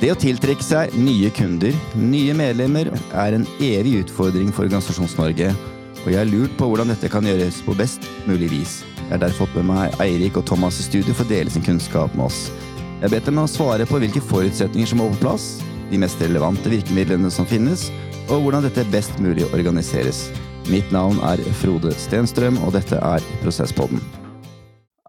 Det å tiltrekke seg nye kunder, nye medlemmer, er en evig utfordring for Organisasjons-Norge, og jeg har lurt på hvordan dette kan gjøres på best mulig vis. Jeg har derfor fått med meg Eirik og Thomas i studio for å dele sin kunnskap med oss. Jeg har bedt dem å svare på hvilke forutsetninger som må på plass, de mest relevante virkemidlene som finnes, og hvordan dette best mulig organiseres. Mitt navn er Frode Stenstrøm, og dette er Prosesspodden.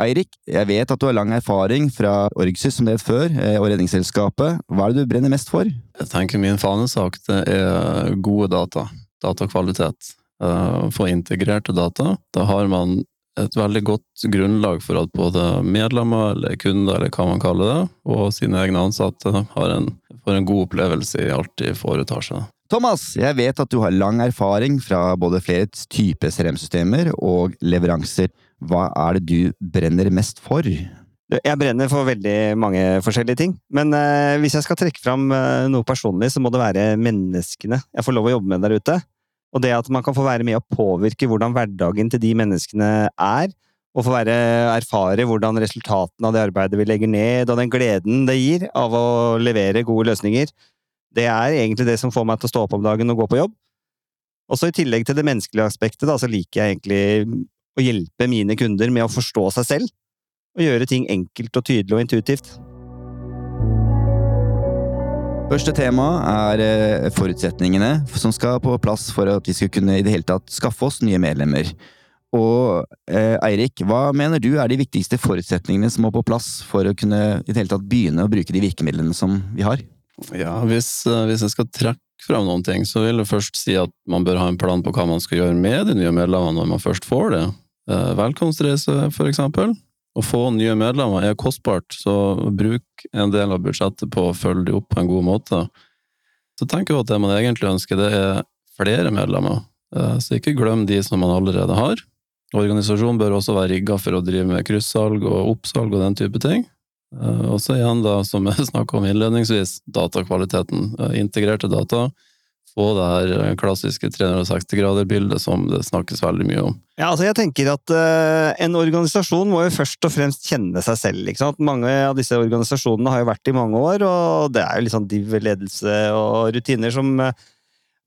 Eirik, jeg vet at du har lang erfaring fra Orgsys som det het før, eh, og Redningsselskapet. Hva er det du brenner mest for? Jeg tenker min fanesak det er gode data. Datakvalitet. For Få integrerte data. Da har man et veldig godt grunnlag for at både medlemmer, eller kunder, eller hva man kaller det, og sine egne ansatte har en, får en god opplevelse i alt de foretar seg. Thomas, jeg vet at du har lang erfaring fra både flere typer CRM-systemer og leveranser. Hva er det du brenner mest for? Jeg brenner for veldig mange forskjellige ting. Men eh, hvis jeg skal trekke fram eh, noe personlig, så må det være menneskene jeg får lov å jobbe med der ute. Og det at man kan få være med og påvirke hvordan hverdagen til de menneskene er. Og få være, erfare hvordan resultatene av det arbeidet vi legger ned, og den gleden det gir av å levere gode løsninger. Det er egentlig det som får meg til å stå opp om dagen og gå på jobb. Og så I tillegg til det menneskelige aspektet, da, så liker jeg egentlig å hjelpe mine kunder med å forstå seg selv, og gjøre ting enkelt og tydelig og intuitivt. Første tema er eh, forutsetningene som skal på plass for at vi skal kunne i det hele tatt skaffe oss nye medlemmer. Og eh, Eirik, hva mener du er de viktigste forutsetningene som må på plass for å kunne i det hele tatt begynne å bruke de virkemidlene som vi har? Ja, hvis, eh, hvis jeg skal trekke fram noen ting, så vil jeg først si at man bør ha en plan på hva man skal gjøre med de nye medlemmene når man først får det. Eh, velkomstreise, for eksempel. Å få nye medlemmer er kostbart, så bruk en del av budsjettet på å følge dem opp på en god måte. Så tenker jeg at det man egentlig ønsker, det er flere medlemmer. Eh, så ikke glem de som man allerede har. Organisasjonen bør også være rigga for å drive med kryssalg og oppsalg og den type ting. Eh, og så igjen, da, som jeg snakka om innledningsvis, datakvaliteten. Integrerte data få det her eh, klassiske 360-grader-bildet som det snakkes veldig mye om. Ja, altså jeg tenker at uh, En organisasjon må jo først og fremst kjenne seg selv. ikke sant? Mange av disse organisasjonene har jo vært i mange år, og det er jo litt sånn div ledelse og rutiner som uh,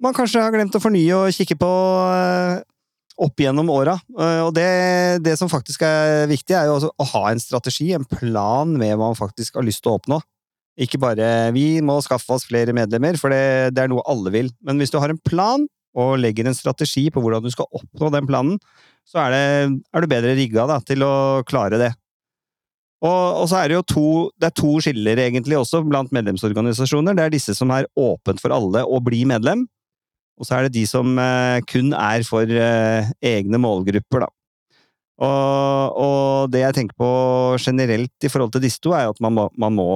man kanskje har glemt å fornye og kikke på uh, opp gjennom åra. Og det, det, som faktisk er viktig, er jo å ha en strategi, en plan med hva man faktisk har lyst til å oppnå. Ikke bare 'vi må skaffe oss flere medlemmer', for det, det, er noe alle vil. Men hvis du har en plan, og legger en strategi på hvordan du skal oppnå den planen, så er, det, er du bedre rigga til å klare det. Og, og, så er det jo to, det er to skiller egentlig også blant medlemsorganisasjoner. Det er disse som er åpent for alle å bli medlem, og så er det de som eh, kun er for eh, egne målgrupper, da. Og, og, det jeg tenker på generelt i forhold til disse to, er at man må, man må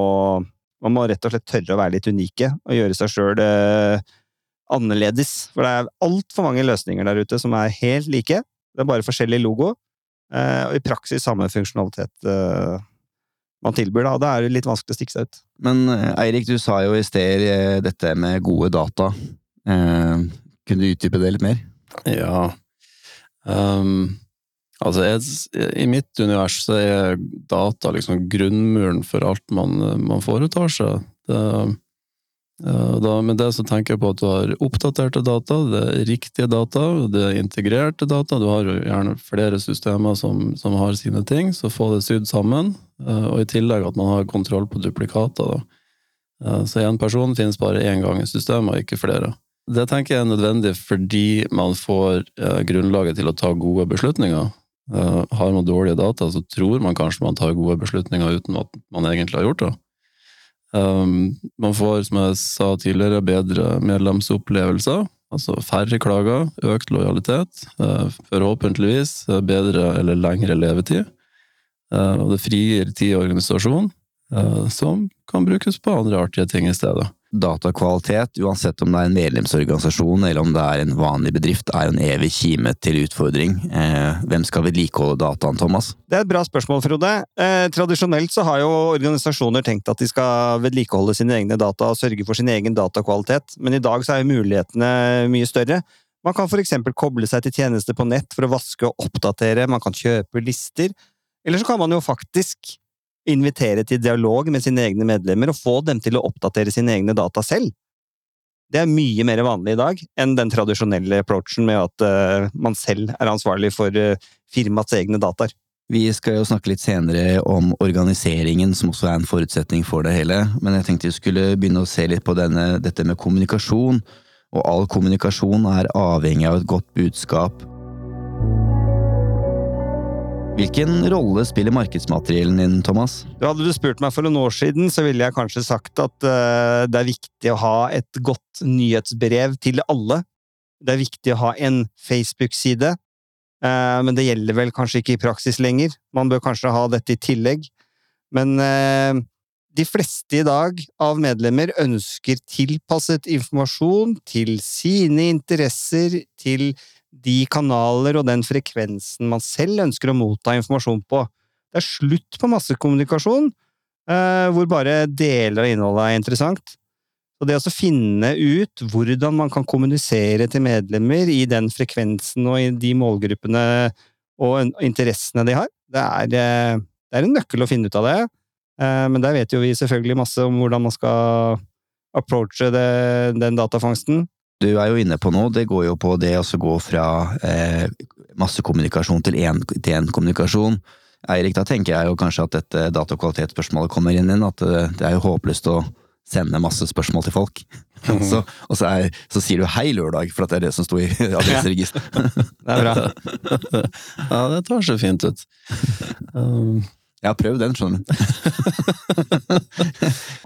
man må rett og slett tørre å være litt unike og gjøre seg sjøl eh, annerledes. For det er altfor mange løsninger der ute som er helt like. Det er bare forskjellig logo, eh, og i praksis samme funksjonalitet eh, man tilbyr. Da, da er det litt vanskelig å stikke seg ut. Men eh, Eirik, du sa jo i sted dette med gode data. Eh, kunne du utdype det litt mer? Ja. Um Altså, jeg, I mitt univers så er data liksom grunnmuren for alt man, man foretar seg. Det, da, med det så tenker jeg på at du har oppdaterte data, det er riktige data, det er integrerte data. Du har jo gjerne flere systemer som, som har sine ting, så få det sydd sammen. Og i tillegg at man har kontroll på duplikater. Da. Så én person finnes bare én gang i systemet, og ikke flere. Det tenker jeg er nødvendig fordi man får grunnlaget til å ta gode beslutninger. Uh, har man dårlige data, så tror man kanskje man tar gode beslutninger uten at man egentlig har gjort det. Um, man får, som jeg sa tidligere, bedre medlemsopplevelser. Altså færre klager, økt lojalitet, uh, forhåpentligvis bedre eller lengre levetid. Uh, og det frigir tid i organisasjonen, som kan brukes på andre artige ting i stedet datakvalitet, uansett om det er en medlemsorganisasjon eller om det er en vanlig bedrift, er en evig kime til utfordring. Eh, hvem skal vedlikeholde dataen, Thomas? Det er et bra spørsmål, Frode. Eh, tradisjonelt så har jo organisasjoner tenkt at de skal vedlikeholde sine egne data og sørge for sin egen datakvalitet, men i dag så er jo mulighetene mye større. Man kan eksempel koble seg til tjenester på nett for å vaske og oppdatere, man kan kjøpe lister, eller så kan man jo faktisk invitere til dialog med sine egne medlemmer og få dem til å oppdatere sine egne data selv. Det er mye mer vanlig i dag enn den tradisjonelle approachen med at uh, man selv er ansvarlig for uh, firmaets egne dataer. Vi skal jo snakke litt senere om organiseringen, som også er en forutsetning for det hele. Men jeg tenkte vi skulle begynne å se litt på denne, dette med kommunikasjon. Og all kommunikasjon er avhengig av et godt budskap. Hvilken rolle spiller markedsmateriellen din, Thomas? Hadde du spurt meg for noen år siden, så ville jeg kanskje sagt at uh, det er viktig å ha et godt nyhetsbrev til alle. Det er viktig å ha en Facebook-side, uh, men det gjelder vel kanskje ikke i praksis lenger. Man bør kanskje ha dette i tillegg. Men uh, de fleste i dag av medlemmer ønsker tilpasset informasjon til sine interesser, til de kanaler og den frekvensen man selv ønsker å motta informasjon på. Det er slutt på massekommunikasjon, eh, hvor bare deler av innholdet er interessant. Og det å finne ut hvordan man kan kommunisere til medlemmer i den frekvensen og i de målgruppene og interessene de har, det er, eh, det er en nøkkel å finne ut av det. Eh, men der vet jo vi selvfølgelig masse om hvordan man skal approache det, den datafangsten du er jo inne på nå, det går jo på det å gå fra eh, massekommunikasjon til én-til-én-kommunikasjon. Eirik, da tenker jeg jo kanskje at dette datakvalitetsspørsmålet kommer inn igjen. At det, det er jo håpløst å sende masse spørsmål til folk. Mm. så, og så, er, så, sier du 'hei, lørdag', for at det er det som sto i adresseregisteret. det er bra. ja, det tar så fint ut. Um, jeg har prøvd den, skjønner du.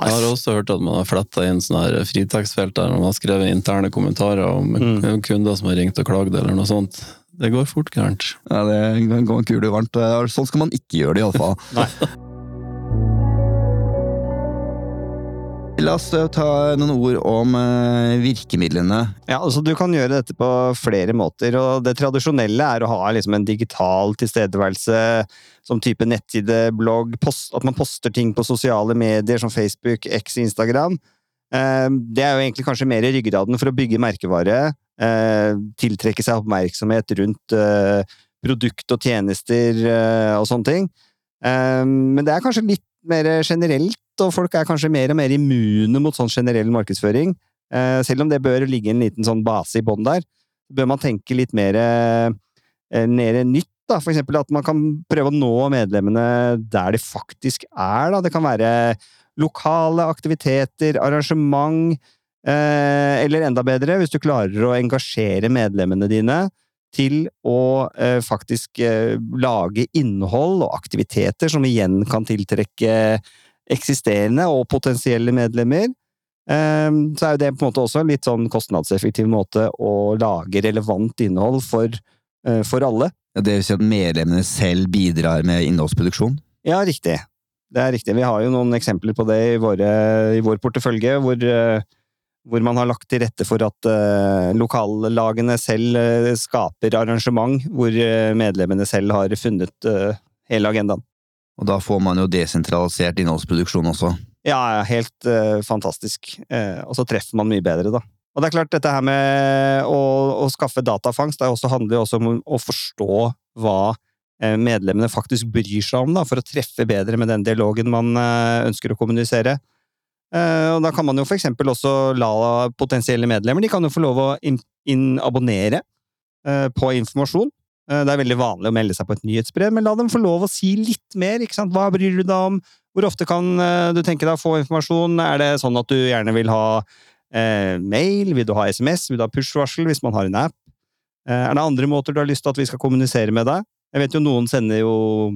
jeg har også hørt at man har fletta inn sånne fritaksfelt der man har skrevet interne kommentarer om mm. kunder som har ringt og klagd, eller noe sånt. Det går fort gærent. Ja, det går kule varmt. Sånn skal man ikke gjøre det, iallfall. La oss eh, ta noen ord om uh, virkemidlene. Ja, altså Du kan gjøre dette på flere måter. og Det tradisjonelle er å ha liksom, en digital tilstedeværelse som type nettside, blogg, post, at man poster ting på sosiale medier som Facebook, X, Instagram. Uh, det er jo egentlig kanskje mer i ryggraden for å bygge merkevare. Tiltrekke seg oppmerksomhet rundt produkt og tjenester og sånne ting. men det er kanskje litt mer generelt og folk er kanskje mer og mer immune mot sånn generell markedsføring. Eh, selv om det bør ligge en liten sånn base i bånn der, bør man tenke litt mer, eh, mer nytt. Da. For eksempel at man kan prøve å nå medlemmene der de faktisk er. Da. Det kan være lokale aktiviteter, arrangement, eh, eller enda bedre, hvis du klarer å engasjere medlemmene dine til å eh, faktisk eh, lage innhold og aktiviteter som igjen kan tiltrekke eksisterende og potensielle medlemmer, ehm, så er jo det på en måte også en litt sånn kostnadseffektiv måte å lage relevant innhold for, eh, for alle. Det vil si at medlemmene selv bidrar med innholdsproduksjon? Ja, riktig. Det er riktig. Vi har jo noen eksempler på det i, våre, i vår portefølje, hvor, eh, hvor, man har lagt til rette for at uh, lokallagene selv uh, skaper arrangement, hvor uh, medlemmene selv har funnet hele agendaen. Og da får man jo desentralisert innholdsproduksjon også. Ja, helt uh, fantastisk. Uh, og så treffer man mye bedre, da. Og det er klart, dette her med å, å skaffe datafangst det også handler jo også om å forstå hva uh, medlemmene faktisk bryr seg om, da, for å treffe bedre med den dialogen man ønsker å kommunisere. Og da kan man jo for eksempel også la potensielle medlemmer de kan jo få lov å abonnere på informasjon. Eh, det er veldig vanlig å melde seg på et nyhetsbrev, men la dem få lov å si litt mer. ikke sant? Hva bryr du deg om? Hvor ofte kan eh, du tenke deg å få informasjon? Er det sånn at du gjerne vil ha eh, mail? Vil du ha SMS? Vil du ha push-varsel hvis man har en app? Eh, er det andre måter du har lyst til at vi skal kommunisere med deg? Jeg vet jo noen sender jo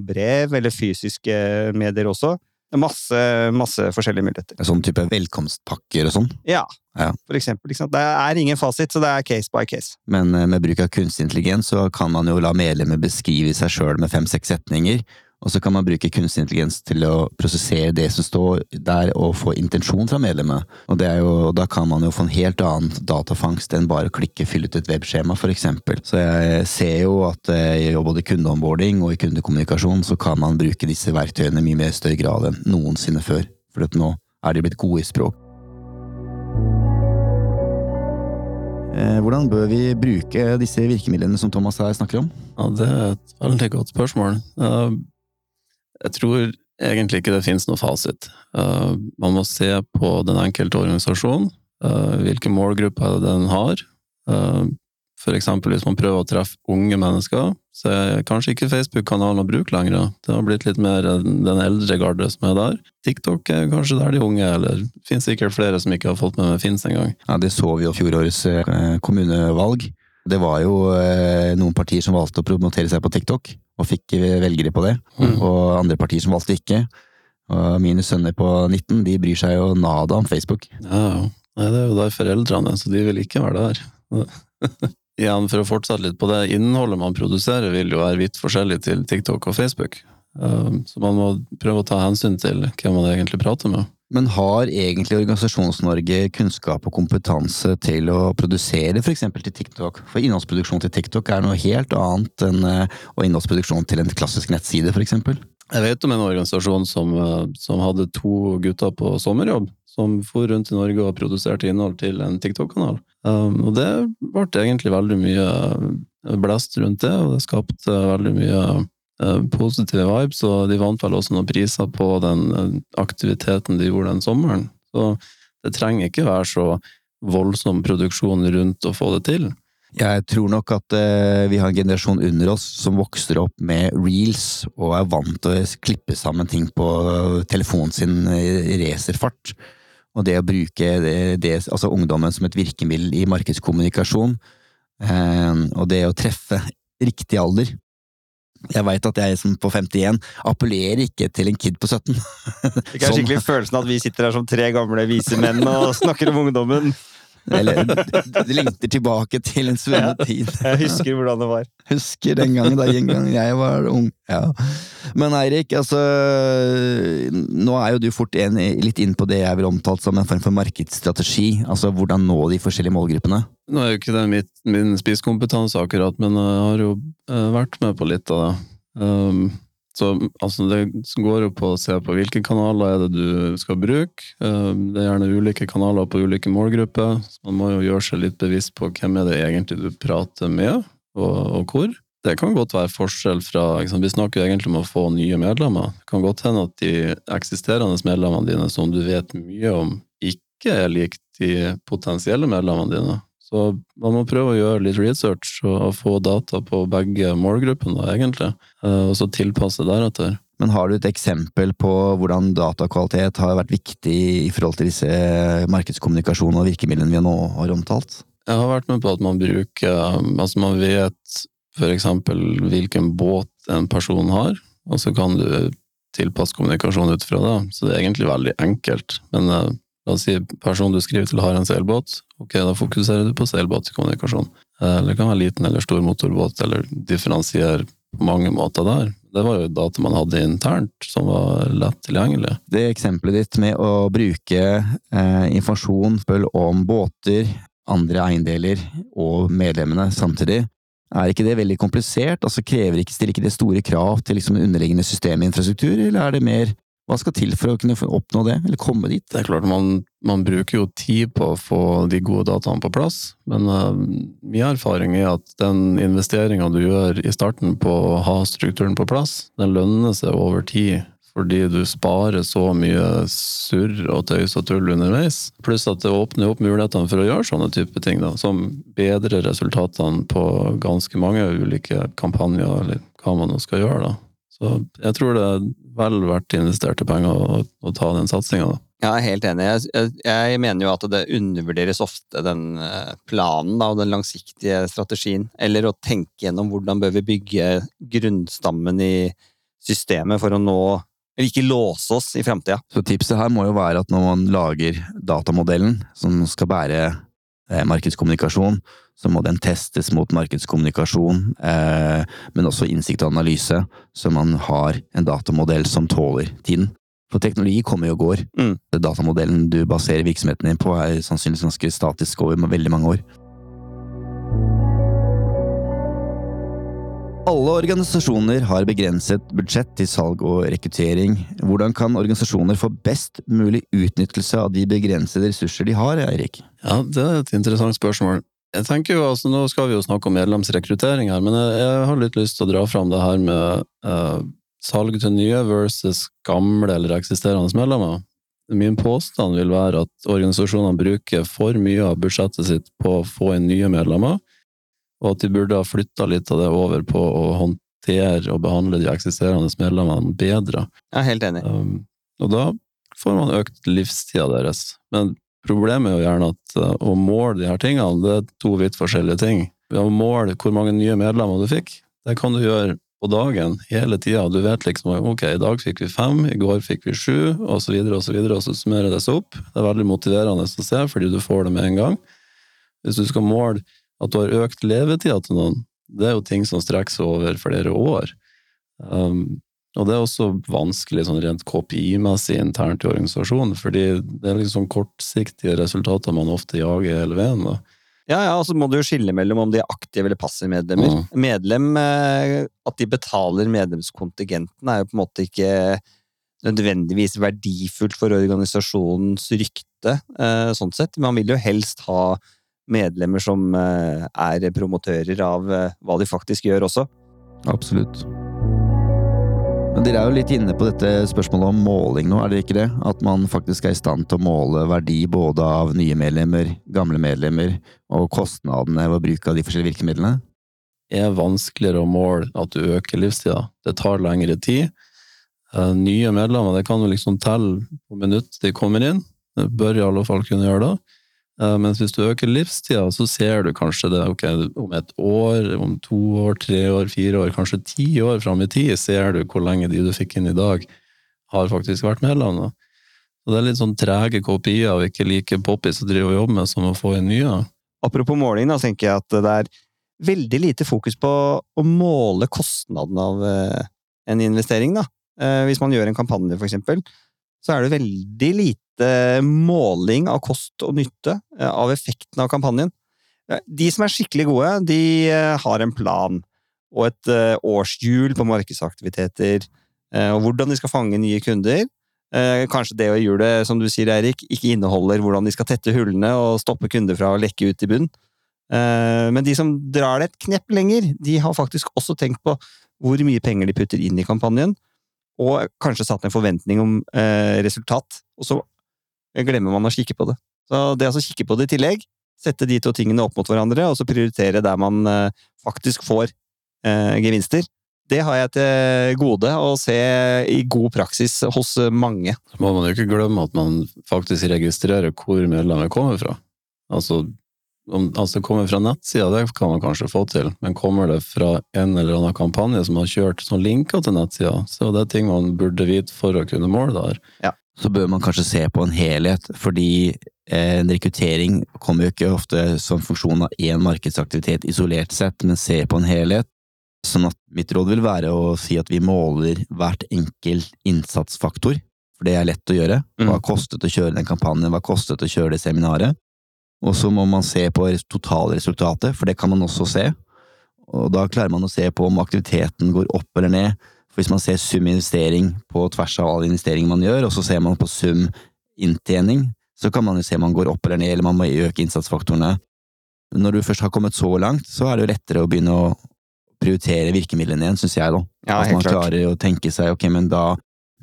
brev, eller fysiske medier også. Masse, masse forskjellige muligheter. Sånn type velkomstpakker og sånn? Ja, ja. for eksempel. Det er ingen fasit, så det er case by case. Men eh, med bruk av kunstig intelligens så kan man jo la medlemmer beskrive seg sjøl med fem-seks setninger, og så kan man bruke kunstig intelligens til å prosessere det som står der, og få intensjon fra medlemmet. Og jo, da kan man jo få en helt annen datafangst enn bare å klikke fylle ut et webskjema, f.eks. Så jeg ser jo at eh, i både kundeonboarding og i kundekommunikasjon så kan man bruke disse verktøyene mye mer i større grad enn noensinne før. For nå er de blitt gode i språk. Eh, hvordan bør vi bruke disse virkemidlene som Thomas her snakker om? Ja, Det er et veldig godt spørsmål. Jeg tror egentlig ikke det finnes noe fasit. Uh, man må se på den enkelte organisasjonen, uh, hvilke målgrupper er den har. Uh, for eksempel hvis man prøver å treffe unge mennesker, så er kanskje ikke Facebook-kanalen å bruke lenger. Det har blitt litt mer den eldre garde som er der. TikTok er kanskje der de unge, eller det finnes sikkert flere som ikke har fått med meg fins engang. Ja, det så vi jo fjorårets kommunevalg. Det var jo noen partier som valgte å promotere seg på TikTok, og fikk velgere på det. Mm. Og andre partier som valgte ikke. Og mine sønner på 19 de bryr seg jo nada om Facebook. Ja, Nei, det er jo der foreldrene så de vil ikke være der. Igjen, for å fortsette litt på det, innholdet man produserer vil jo være vidt forskjellig til TikTok og Facebook. Um, så man må prøve å ta hensyn til hvem man egentlig prater med. Men har egentlig Organisasjons-Norge kunnskap og kompetanse til å produsere f.eks. til TikTok? For innholdsproduksjon til TikTok er noe helt annet enn å innholdsproduksjon til en klassisk nettside, f.eks. Jeg vet om en organisasjon som, uh, som hadde to gutter på sommerjobb som for rundt i Norge og produserte innhold til en TikTok-kanal. Um, og det ble egentlig veldig mye uh, blest rundt det, og det skapte veldig mye positive vibes, og de vant vel også noen priser på den uh, aktiviteten de gjorde den sommeren. Så det trenger ikke være så voldsom produksjon rundt å få det til. Jeg tror nok at eh, vi har en generasjon under oss som vokser opp med reels og er vant til å klippe sammen ting på telefonen sin i racerfart. Og det å bruke det, det, altså ungdommen som et virkemiddel i markedskommunikasjon, eh, og det å treffe riktig alder Jeg veit at jeg som på 51 appellerer ikke til en kid på 17. Det er skikkelig følelsen at vi sitter her som tre gamle vise menn og snakker om ungdommen. Eller det lengter tilbake til en svunnet tid. Jeg husker hvordan det var. Husker den gangen da en gang jeg var ung. Ja. Men Eirik, altså Nå er jo du fort en, litt inn på det jeg vil omtalt som en form for markedsstrategi. Altså hvordan nå de forskjellige målgruppene. Nå er jo ikke det mitt, min spisskompetanse akkurat, men jeg har jo eh, vært med på litt av det. Um, så altså, det går jo på å se på hvilke kanaler er det du skal bruke. Eh, det er gjerne ulike kanaler på ulike målgrupper. Så man må jo gjøre seg litt bevisst på hvem er det egentlig du prater med, og, og hvor. Det kan godt være forskjell fra liksom, Vi snakker jo egentlig om å få nye medlemmer. Det kan godt hende at de eksisterende medlemmene dine som du vet mye om, ikke er lik de potensielle medlemmene dine. Så man må prøve å gjøre litt research og få data på begge målgruppene, egentlig, eh, og så tilpasse deretter. Men har du et eksempel på hvordan datakvalitet har vært viktig i forhold til disse markedskommunikasjon og virkemidlene vi nå har omtalt? Jeg har vært med på at man bruker Altså, man vet eksempel hvilken båt en person har, og så kan du tilpasse kommunikasjon ut fra det. Så det er egentlig veldig enkelt. Men eh, La oss si personen du skriver til har en seilbåt. Ok, da fokuserer du på seilbåtkommunikasjon. Eller det kan være liten eller stor motorbåt, eller differensier på mange måter der. Det var jo data man hadde internt, som var lett tilgjengelig. Det eksempelet ditt med å bruke eh, informasjon om båter, andre eiendeler og medlemmene samtidig, er ikke det veldig komplisert? Altså krever ikke, Stiller ikke det store krav til liksom underliggende systeminfrastruktur, eller er det mer hva skal til for å kunne oppnå det, eller komme dit? Det er klart, man, man bruker jo tid på å få de gode dataene på plass, men uh, min erfaring er at den investeringa du gjør i starten på å ha strukturen på plass, den lønner seg over tid. Fordi du sparer så mye surr og tøys og tull underveis. Pluss at det åpner opp mulighetene for å gjøre sånne type ting, da, som bedrer resultatene på ganske mange ulike kampanjer, eller hva man nå skal gjøre. da. Så jeg tror det er vel verdt investerte penger å, å ta den satsinga. Ja, jeg er helt enig. Jeg, jeg, mener jo at det undervurderes ofte den eh, planen da, og den langsiktige strategien. Eller å tenke gjennom hvordan bør vi bygge grunnstammen i systemet for å nå eller ikke låse oss i framtida. Så tipset her må jo være at når man lager datamodellen som skal bære markedskommunikasjon, så må den testes mot markedskommunikasjon, eh, men også innsikt og analyse, så man har en datamodell som tåler tiden. For teknologi kommer og går. Mm. Datamodellen du baserer virksomheten din på, er sannsynligvis ganske statisk over veldig mange år. Alle organisasjoner har begrenset budsjett til salg og rekruttering. Hvordan kan organisasjoner få best mulig utnyttelse av de begrensede ressurser de har, Eirik? Ja, det er et interessant spørsmål. Jeg tenker jo, altså Nå skal vi jo snakke om medlemsrekruttering her, men jeg, jeg har litt lyst til å dra fram det her med uh, salg til nye versus gamle eller eksisterende medlemmer. Min påstand vil være at organisasjonene bruker for mye av budsjettet sitt på å få inn nye medlemmer, og at de burde ha flytta litt av det over på å håndtere og behandle de eksisterende medlemmene bedre. Jeg er helt enig. Um, og da får man økt livstida deres. Men problemet er jo gjerne at uh, å måle de her tingene, det er to vidt forskjellige ting. Ved å måle hvor mange nye medlemmer du fikk, det kan du gjøre på dagen hele tida. Du vet liksom ok, i dag fikk vi fem, i går fikk vi sju, og så videre og så videre, og så summerer det seg opp. Det er veldig motiverende å se, fordi du får det med en gang. Hvis du skal måle at du har økt levetida til noen, det er jo ting som strekker seg over flere år. Um, og det er også vanskelig sånn rent KPI-messig internt i organisasjonen, fordi det er liksom kortsiktige resultater man ofte jager hele veien. da. Ja, ja, og så må du jo skille mellom om de er aktive eller passive medlemmer. Mm. Medlem, eh, At de betaler medlemskontingenten er jo på en måte ikke nødvendigvis verdifullt for organisasjonens rykte, eh, sånn sett. Man vil jo helst ha medlemmer som eh, er promotører av eh, hva de faktisk gjør også. Absolutt. Men dere er jo litt inne på dette spørsmålet om måling nå, er dere ikke det? At man faktisk er i stand til å måle verdi både av nye medlemmer, gamle medlemmer, og kostnadene ved bruk av de forskjellige virkemidlene? Det er vanskeligere å måle at du øker livstida. Det tar lengre tid. Eh, Nye medlemmer det kan du liksom telle på minutt de kommer inn. Det bør i alle fall kunne gjøre det. Eh, Mens hvis du øker livstida, så ser du kanskje det okay, om et år, om to år, tre år, fire år, kanskje ti år fram i tid, ser du hvor lenge de du fikk inn i dag, har faktisk vært medlem. Så Det er litt sånn trege kopier og ikke like poppis å drive og jobbe med som å få inn nye. Apropos måling, da tenker jeg at det er veldig lite fokus på å måle kostnaden av eh, en investering. da. Eh, Hvis man gjør en kampanje, for eksempel, så er det veldig lite måling av kost og nytte eh, av effekten av kampanjen. Eh, De som er skikkelig gode, de eh, har en plan og et årshjul på markedsaktiviteter, og hvordan de skal fange nye kunder. Kanskje det hjulet, som du sier, Eirik, ikke inneholder hvordan de skal tette hullene og stoppe kunder fra å lekke ut i bunn. Men de som drar det et knepp lenger, de har faktisk også tenkt på hvor mye penger de putter inn i kampanjen, og kanskje satt en forventning om eh, resultat, og så glemmer man å kikke på det. Så det å kikke på det i tillegg, sette de to tingene opp mot hverandre, og så prioritere der man eh, faktisk får eh, gevinster, det har jeg til gode å se i god praksis hos mange. Så må man jo ikke glemme at man faktisk registrerer hvor medlemmet kommer fra. Altså, om altså det kommer fra nettsida, det kan man kanskje få til, men kommer det fra en eller annen kampanje som har kjørt som linker til nettsida, så det er ting man burde vite for å kunne måle det her. Så bør man kanskje se på en helhet, fordi eh, en rekruttering kommer jo ikke ofte som funksjon av én markedsaktivitet isolert sett, men se på en helhet. Sånn at mitt råd vil være å si at vi måler hvert enkelt innsatsfaktor, for det er lett å gjøre. Hva Mm. kostet å kjøre den kampanjen, hva kostet å kjøre det seminaret? Og så må man se på totalresultatet, for det kan man også se. Og da klarer man å se på om aktiviteten går opp eller ned. For hvis man ser sum investering på tvers av all investering man gjør, og så ser man på sum inntjening, så kan man jo se om man går opp eller ned, eller man må øke innsatsfaktorene. Når du først har kommet så langt, så er det jo lettere å begynne å prioritere virkemidlene igjen, syns jeg, da. Ja, At man man klart. klarer å tenke seg ok, men da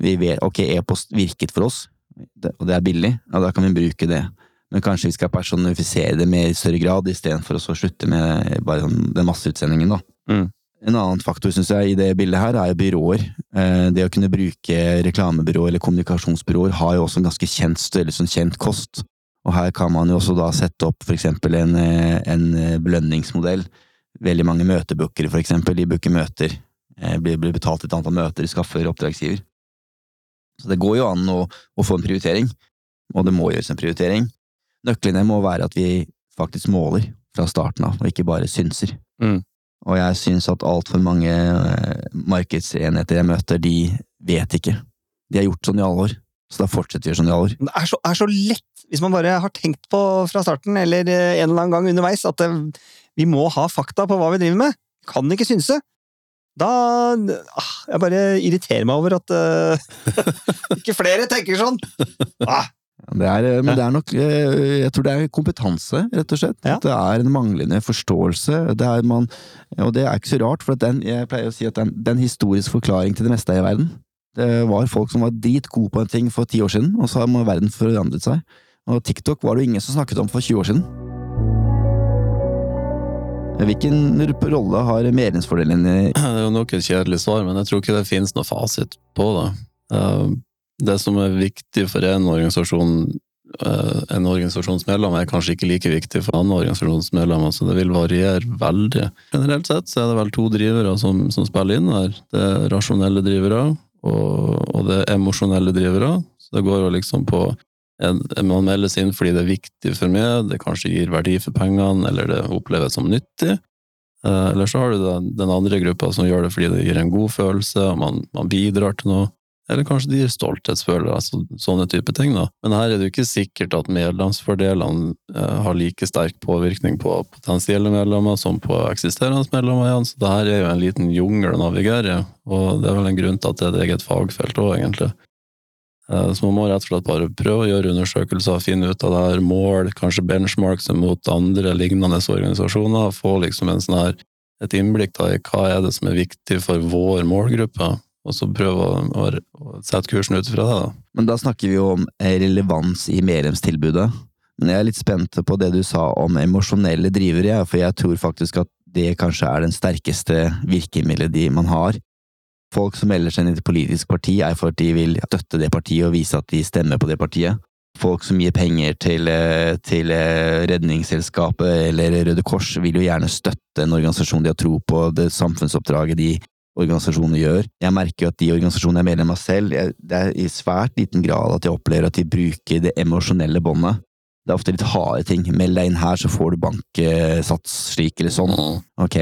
vi vet, ok, e-post virket for oss, og det er billig, ja, da kan vi bruke det. Men kanskje vi skal personifisere det mer i større grad, istedenfor å slutte med bare sånn, den masseutsendingen, da. Mm. En annen faktor synes jeg, i det bildet her er byråer. Eh, Det å kunne bruke reklamebyråer eller kommunikasjonsbyråer har jo også en ganske kjent størrelse, en kjent kost. Og her kan man jo også da sette opp eksempel en, eh, en eh, belønningsmodell. Veldig mange møtebookere, eksempel, de booker møter. Blir, blir betalt et antall møter, skaffer oppdragsgiver. Så det går jo an å, å få en prioritering, og det må gjøres en prioritering. Nøklene må være at vi faktisk måler fra starten av, og ikke bare synser. Mm. Og jeg syns at altfor mange eh, markedsenheter jeg møter, de vet ikke. De har gjort sånn i alle år, så da fortsetter vi å gjøre sånn i alle år. Det er så, er så lett, hvis man bare har tenkt på fra starten, eller eh, en eller annen gang underveis, at det, vi må ha fakta på hva vi driver med. Kan ikke synse. Da ah, Jeg bare irriterer meg over at uh, ikke flere tenker sånn. Ah, Det er, eh, men det er nok eh, Jeg tror det er kompetanse, rett og slett. Ja. Det er en manglende forståelse. Det er man, og det er ikke så rart, for at den, jeg pleier å si at det er en- historisk forklaring til det meste i verden. Det var folk som var dritgode på en ting for ti år siden, og så har verden forandret seg. Og TikTok var det jo ingen som snakket om for 20 år siden. Hvilken rolle har medlemsfordelen i Det er jo nok et kjedelig svar, men jeg tror ikke det finnes noe fasit på det. Det som er viktig for en organisasjon, eh, en organisasjonsmedlem, er kanskje ikke like viktig for andre organisasjonsmedlemmer, så det vil variere veldig. Generelt sett så er det vel to drivere som, som spiller inn her. Det er rasjonelle drivere, og, og det er emosjonelle drivere. Så det går jo liksom på en, man meldes inn fordi det er viktig for meg, det kanskje gir verdi for pengene, eller det oppleves som nyttig. Eh, Eller så har du den, den andre gruppa som gjør det fordi det gir en god følelse, og man, man bidrar til noe. Eller kanskje de gir stolthetsfølelse, altså sånne type ting. da. Men her er det jo ikke sikkert at medlemsfordelene eh, har like sterk påvirkning på potensielle medlemmer som på eksisterende medlemmer igjen, så det her er jo en liten jungel å navigere og det er vel en grunn til at det er et eget fagfelt òg, egentlig. Eh, Så man må rett og slett bare prøve å gjøre undersøkelser, finne ut av det her mål, kanskje benchmarks mot andre lignende organisasjoner, få liksom en sånn her, et innblikk da i hva er det som er viktig for vår målgruppe, og så prøve å, å, å sette kursen ut fra det. da. Men da snakker vi jo om eh, relevans i medlemstilbudet. Men jeg er litt spent på det du sa om emosjonelle drivere, ja, for jeg tror faktisk at det kanskje er den sterkeste virkemidlet man har. Folk som melder seg inn i et politisk parti, er for at de vil støtte det partiet og vise at de stemmer på det partiet. Folk som gir penger til, eh, til eh, Redningsselskapet eller Røde Kors, vil jo gjerne støtte en organisasjon de har tro på, det samfunnsoppdraget de organisasjoner gjør. Jeg merker jo at de organisasjonene jeg er medlem av selv, jeg, det er i svært liten grad at jeg opplever at de bruker det emosjonelle båndet. Det er ofte litt harde ting. Meld deg inn her, så får du banksats slik eller sånn. Ok,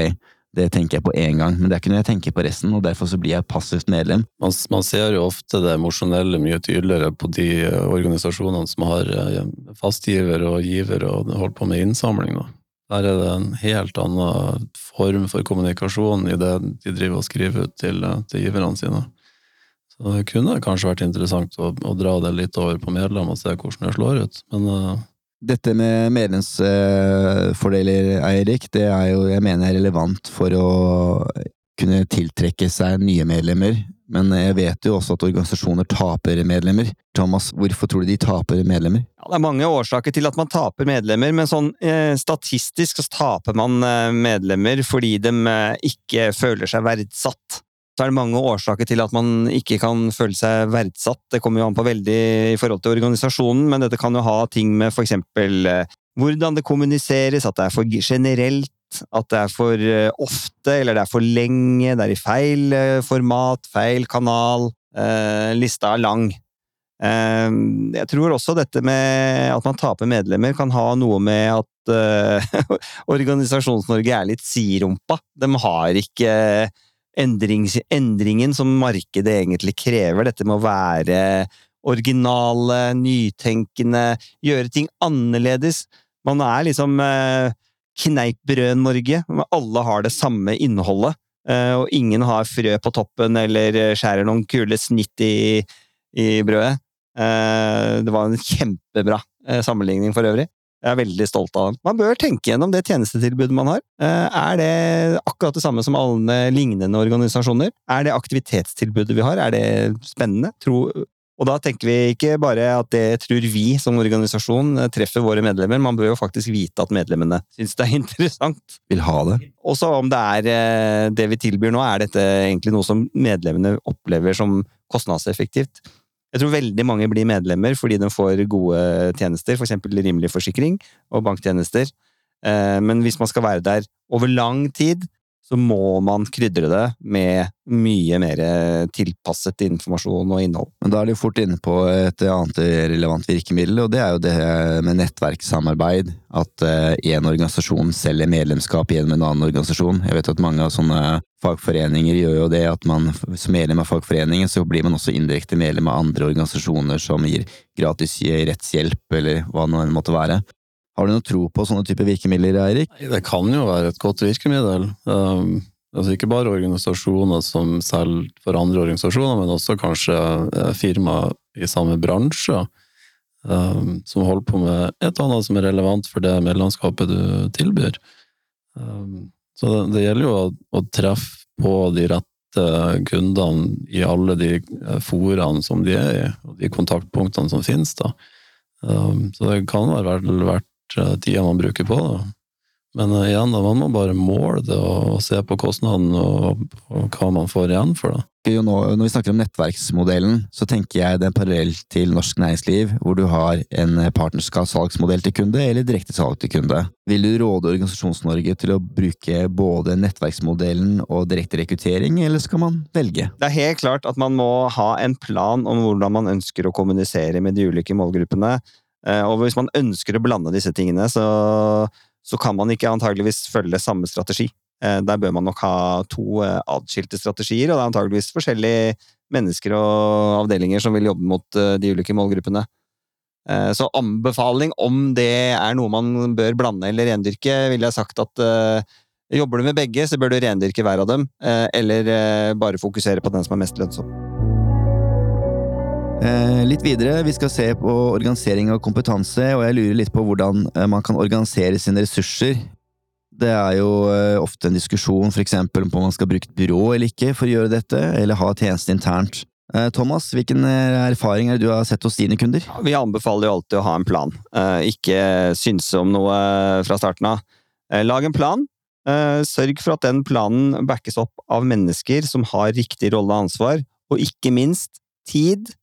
det tenker jeg på én gang, men det er ikke noe jeg tenker på resten, og derfor så blir jeg passivt medlem. Man, man ser jo ofte det emosjonelle mye tydeligere på de eh, organisasjonene som har eh, fastgiver og giver og holder på med innsamling. Da. Der er det en helt annen form for kommunikasjon i det de driver og skriver ut til, eh, til giverne sine. Så det kunne kanskje vært interessant å, å dra det litt over på medlem og se hvordan det slår ut, men uh... Dette med medlemsfordeler, Eirik, det er jo jeg mener er relevant for å kunne tiltrekke seg nye medlemmer, men jeg vet jo også at organisasjoner taper medlemmer. Thomas, hvorfor tror du de taper medlemmer? Ja, det er mange årsaker til at man taper medlemmer, men sånn eh, statistisk så taper man eh, medlemmer fordi de eh, ikke føler seg verdsatt. Så er det mange årsaker til at man ikke kan føle seg verdsatt. Det kommer jo an på veldig i forhold til organisasjonen, men dette kan jo ha ting med for eksempel eh, hvordan det kommuniseres, at det er for generelt, at det er for eh, ofte, eller det er for lenge, det er i feil eh, format, feil kanal. Eh, lista er lang. Eh, Jeg tror også dette med at man taper medlemmer kan ha noe med at eh, Organisasjons-Norge er litt siderumpa. De har ikke endringen som markedet egentlig krever. Dette med å være originale, nytenkende, gjøre ting annerledes. Man er liksom eh, Kneippbrød-Norge. Alle har det samme innholdet. eh, Og ingen har frø på toppen eller skjærer noen kule snitt i, i brødet. Eh, Det var en kjempebra eh, sammenligning for øvrig. Jeg er veldig stolt av den. Man bør tenke gjennom det tjenestetilbudet man har. Eh, Er det akkurat det samme som alle lignende organisasjoner? Er det aktivitetstilbudet vi har? Er det spennende? Tro og da tenker vi ikke bare at det tror vi som organisasjon treffer våre medlemmer, man bør jo faktisk vite at medlemmene syns det er interessant. Vil ha det? Også om det er eh, det vi tilbyr nå, er dette egentlig noe som medlemmene opplever som kostnadseffektivt. Jeg tror veldig mange blir medlemmer fordi de får gode tjenester, f.eks. rimelig forsikring og banktjenester. Eh, Men hvis man skal være der over lang tid, så må man krydre det med mye mer tilpasset informasjon og innhold. Men da er du fort inne på et annet relevant virkemiddel, og det er jo det med nettverkssamarbeid. At én organisasjon selger medlemskap gjennom en annen organisasjon. Jeg vet at mange av sånne fagforeninger gjør jo det at man som medlem av fagforeningen, så blir man også indirekte medlem av andre organisasjoner som gir gratis rettshjelp, eller hva det måtte være. Har du noe tro på sånne typer virkemidler, Eirik? Det kan jo være et godt virkemiddel. Um, altså ikke bare organisasjoner som selger for andre organisasjoner, men også kanskje eh, firmaer i samme bransje. um, som holder på med et eller annet som er relevant for det medlemskapet du tilbyr. Um, så det, det, gjelder jo å, å, treffe på de rette kundene i alle de eh, foraene som de er i, og de kontaktpunktene som finnes. da. Um, så det kan være verdt tida man bruker på det. Men uh, igjen, da, man må bare måle det og, se på kostnaden og, og, hva man får igjen for det. Når vi snakker om nettverksmodellen, så tenker jeg det er parallell til norsk næringsliv, hvor du har en partnerskapssalgsmodell til kunde eller direkte salg til kunde. Vil du råde Organisasjons-Norge til å bruke både nettverksmodellen og direkte rekruttering, eller skal man velge? Det er helt klart at man må ha en plan om hvordan man ønsker å kommunisere med de ulike målgruppene. Eh, og hvis man ønsker å blande disse tingene, så så kan man ikke antageligvis følge samme strategi. Eh, der bør man nok ha to eh, adskilte strategier, og det er antageligvis forskjellige mennesker og avdelinger som vil jobbe mot de ulike målgruppene. Så anbefaling om det er noe man bør blande eller rendyrke, ville jeg sagt at jobber du med begge, så bør du rendyrke hver av dem, eller bare fokusere på den som er mest lønnsom. Eh, litt videre, vi skal se på organisering av kompetanse, og jeg lurer litt på hvordan eh, man kan organisere sine ressurser. Det er jo eh, ofte en diskusjon eksempel om man skal bruke et byrå eller ikke for å gjøre dette, eller ha tjeneste internt. Thomas, hvilken erfaring er det du har sett hos dine kunder? Vi anbefaler jo alltid å ha en plan, ikke synse om noe fra starten av. Lag en plan. Sørg for at den planen backes opp av mennesker som har riktig rolle og ansvar, og ikke minst tid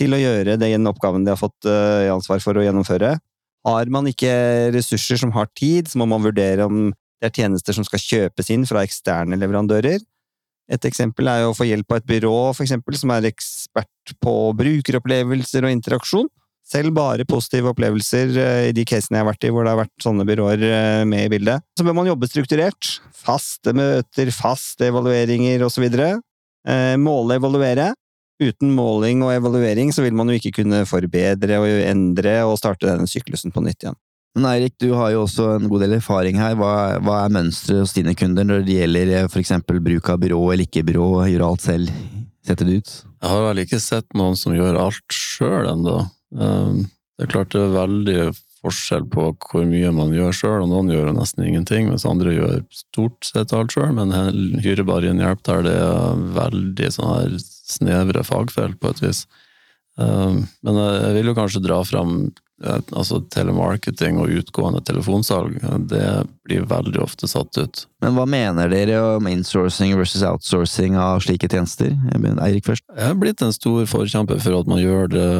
til å gjøre den oppgaven de har fått i ansvar for å gjennomføre. Har man ikke ressurser som har tid, så må man vurdere om det er tjenester som skal kjøpes inn fra eksterne leverandører. Et eksempel er å få hjelp av et byrå for eksempel, som er ekspert på brukeropplevelser og interaksjon. Selv bare positive opplevelser eh, i de casene jeg har vært i hvor det har vært sånne byråer eh, med i bildet. Så bør man jobbe strukturert. Faste møter, faste evalueringer osv. Måle, evaluere. Uten måling og evaluering så vil man jo ikke kunne forbedre og endre og starte denne syklusen på nytt igjen. Men Eirik, du har jo også en god del erfaring her. Hva, hva er mønsteret hos dine kunder når det gjelder eh, f.eks. bruk av byrå eller ikke byrå, gjøre alt selv, sette det ut? Jeg har vel ikke sett noen som gjør alt sjøl ennå. Um, det er klart det er veldig forskjell på hvor mye man gjør sjøl, og noen gjør nesten ingenting, mens andre gjør stort sett alt sjøl, men hyrer bare inn hjelp der det er veldig sånn her snevre fagfelt, på et vis. Um, men jeg vil jo kanskje dra fram altså telemarketing og utgående telefonsalg. Det blir veldig ofte satt ut. Men hva mener dere om insourcing versus outsourcing av slike tjenester? Eirik først. Jeg er blitt en stor forkjemper for at man gjør, det,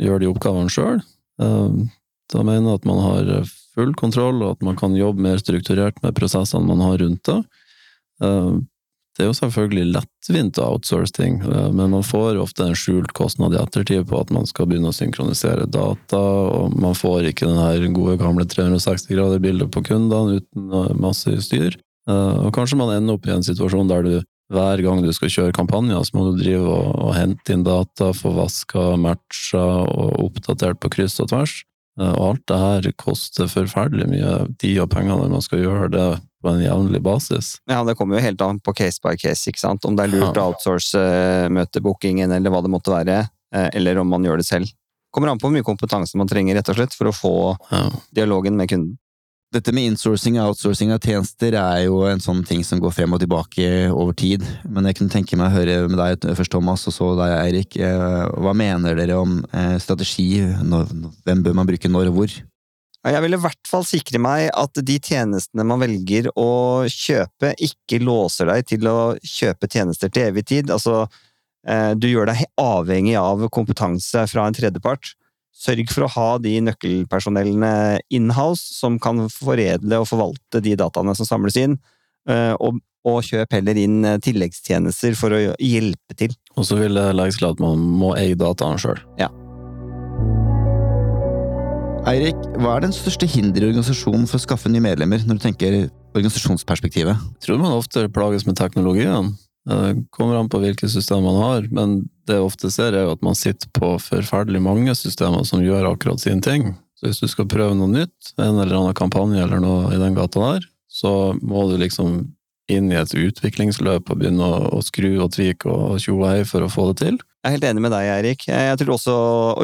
gjør de oppgavene sjøl. Um, da mener jeg at man har full kontroll, og at man kan jobbe mer strukturert med prosessene man har rundt det. Det er jo selvfølgelig lettvint å outsource ting, eh, men man får ofte en skjult kostnad i ettertid på at man skal begynne å synkronisere data, og man får ikke den her gode gamle 360-grader-bildet på kundene uten masse styr. Eh, og kanskje man ender opp i en situasjon der du hver gang du skal kjøre kampanjer, så må du drive og, og hente inn data, få vaska, matcha og oppdatert på kryss og tvers. Eh, og alt det her koster forferdelig mye tid og penger når man skal gjøre det på en jevnlig basis. Ja, det kommer jo helt an på case by case, ikke sant. Om det er lurt å outsource uh, møtebookingen eller hva det måtte være, uh, eller om man gjør det selv. Kommer an på hvor mye kompetanse man trenger rett og slett for å få ja. dialogen med kunden. Dette med insourcing og outsourcing av tjenester er jo en sånn ting som går frem og tilbake over tid. Men jeg kunne tenke meg å høre med deg først, Thomas, og så deg, Eirik. Eh, hva mener dere om strategi? Hvem bør man bruke når og hvor? Jeg vil i hvert fall sikre meg at de tjenestene man velger å kjøpe, ikke låser deg til å kjøpe tjenester til evig tid. Altså, eh, du gjør deg avhengig av kompetanse fra en tredjepart. Sørg for å ha de nøkkelpersonellene inhouse som kan foredle og forvalte de dataene som samles inn, eh, og, og kjøp heller inn eh, tilleggstjenester for å hjelpe til. Og så vil det legges til at man må eie dataene sjøl. Ja. Eirik, hva er den største hinderet i organisasjonen for å skaffe nye medlemmer, når du tenker organisasjonsperspektivet? Jeg tror man ofte plages med teknologien. Det kommer an på hvilke systemer man har, men det jeg ofte ser, er at man sitter på forferdelig mange systemer som gjør akkurat sin ting. Så hvis du skal prøve noe nytt, en eller annen kampanje eller noe i den gata der, så må du liksom inn i et utviklingsløp og begynne å, skru og tvike og tjo og hei for å få det til. Jeg er helt enig med deg, Eirik. Jeg tror også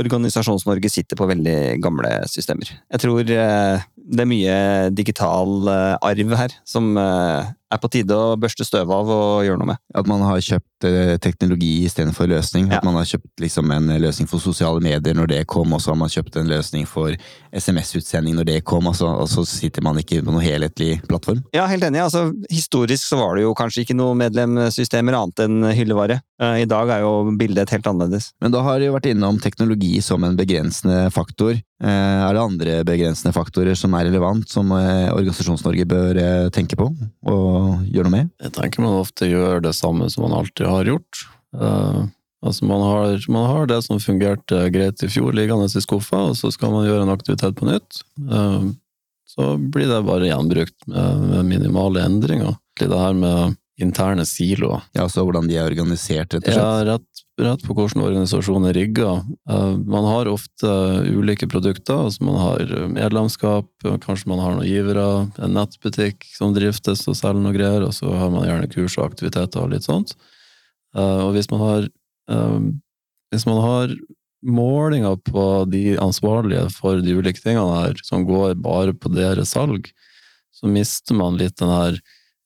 Organisasjons-Norge sitter på veldig gamle systemer. Jeg tror eh, det er mye digital eh, arv her som eh, er på tide å børste støv av og gjøre noe med. At man har kjøpt eh, teknologi istedenfor løsning. Ja. At man har kjøpt liksom en løsning for sosiale medier når det kom, og så har man kjøpt en løsning for SMS-utsending når det kom, og så, og så sitter man ikke på noen helhetlig plattform. Ja, helt enig. Altså, historisk så var det jo kanskje ikke noe medlemssystemer annet enn hyllevare. Eh, I dag er jo bildet helt annerledes. Men da har vi vært innom teknologi som en begrensende faktor. Eh, Er det andre begrensende faktorer som er relevant, som eh, Organisasjons-Norge bør eh, tenke på og gjøre noe med? Jeg tenker man ofte gjør det samme som man alltid har gjort. Uh, altså man har, man har det som fungerte greit i fjor, liggende i skuffa, og så skal man gjøre en aktivitet på nytt. Uh, så blir det bare gjenbrukt med, med minimale endringer. Det her med interne siloer. Ja, altså hvordan de er organisert, rett og Ja, slett. rett, rett på hvordan organisasjonen er rigga. Eh, Man har ofte ulike produkter. altså Man har medlemskap, kanskje man har noen givere, en nettbutikk som driftes og selger noe greier, og så har man gjerne kurs og aktiviteter og litt sånt. Eh, Og hvis man har, eh, hvis man har målinger på de ansvarlige for de ulike tingene her, som går bare på deres salg, så mister man litt den her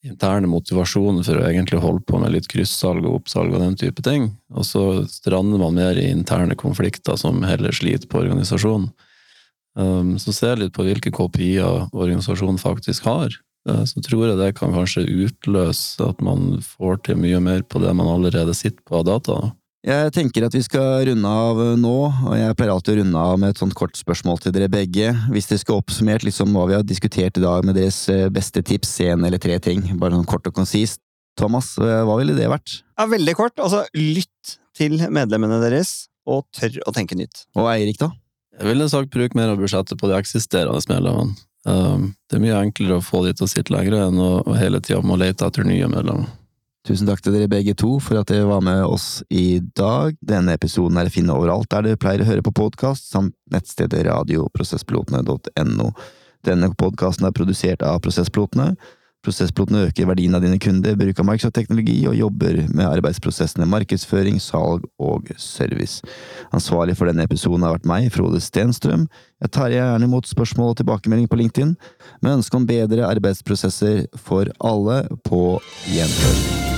interne motivasjonen for å egentlig holde på med litt kryssalg og oppsalg og den type ting, og så strander man mer i interne konflikter som heller sliter på organisasjonen. Um, så jeg litt på hvilke kopier organisasjonen faktisk har. Uh, så tror jeg det kan kanskje utløse at man får til mye mer på det man allerede sitter på av data. Jeg tenker at vi skal runde av nå, og jeg pleier alltid å runde av med et sånt kort spørsmål til dere begge. Hvis dere skulle oppsummert liksom hva vi har diskutert i dag med deres eh, beste tips, én eller tre ting, bare sånn kort og konsist. Thomas, eh, hva ville det vært? Ja, veldig kort. Altså, lytt til medlemmene deres, og tør å tenke nytt. Og Eirik, da? Jeg ville sagt bruk mer av budsjettet på de eksisterende medlemmene. Um, det er mye enklere å få de til å sitte lenger enn å hele tida må lete etter nye medlemmer. Tusen takk til dere begge to for at dere var med oss i dag. Denne episoden er å finne overalt der dere pleier å høre på podkast, samt nettstedet radioprosesspilotene.no. Denne podkasten er produsert av Prosesspilotene. Prosesspilotene øker verdien av dine kunder, bruk av Microsoft-teknologi og jobber med arbeidsprosessene markedsføring, salg og service. Ansvarlig for denne episoden har vært meg, Frode Stenstrøm. Jeg tar gjerne imot spørsmål og tilbakemelding på LinkedIn, med ønske om bedre arbeidsprosesser for alle på gjenhør.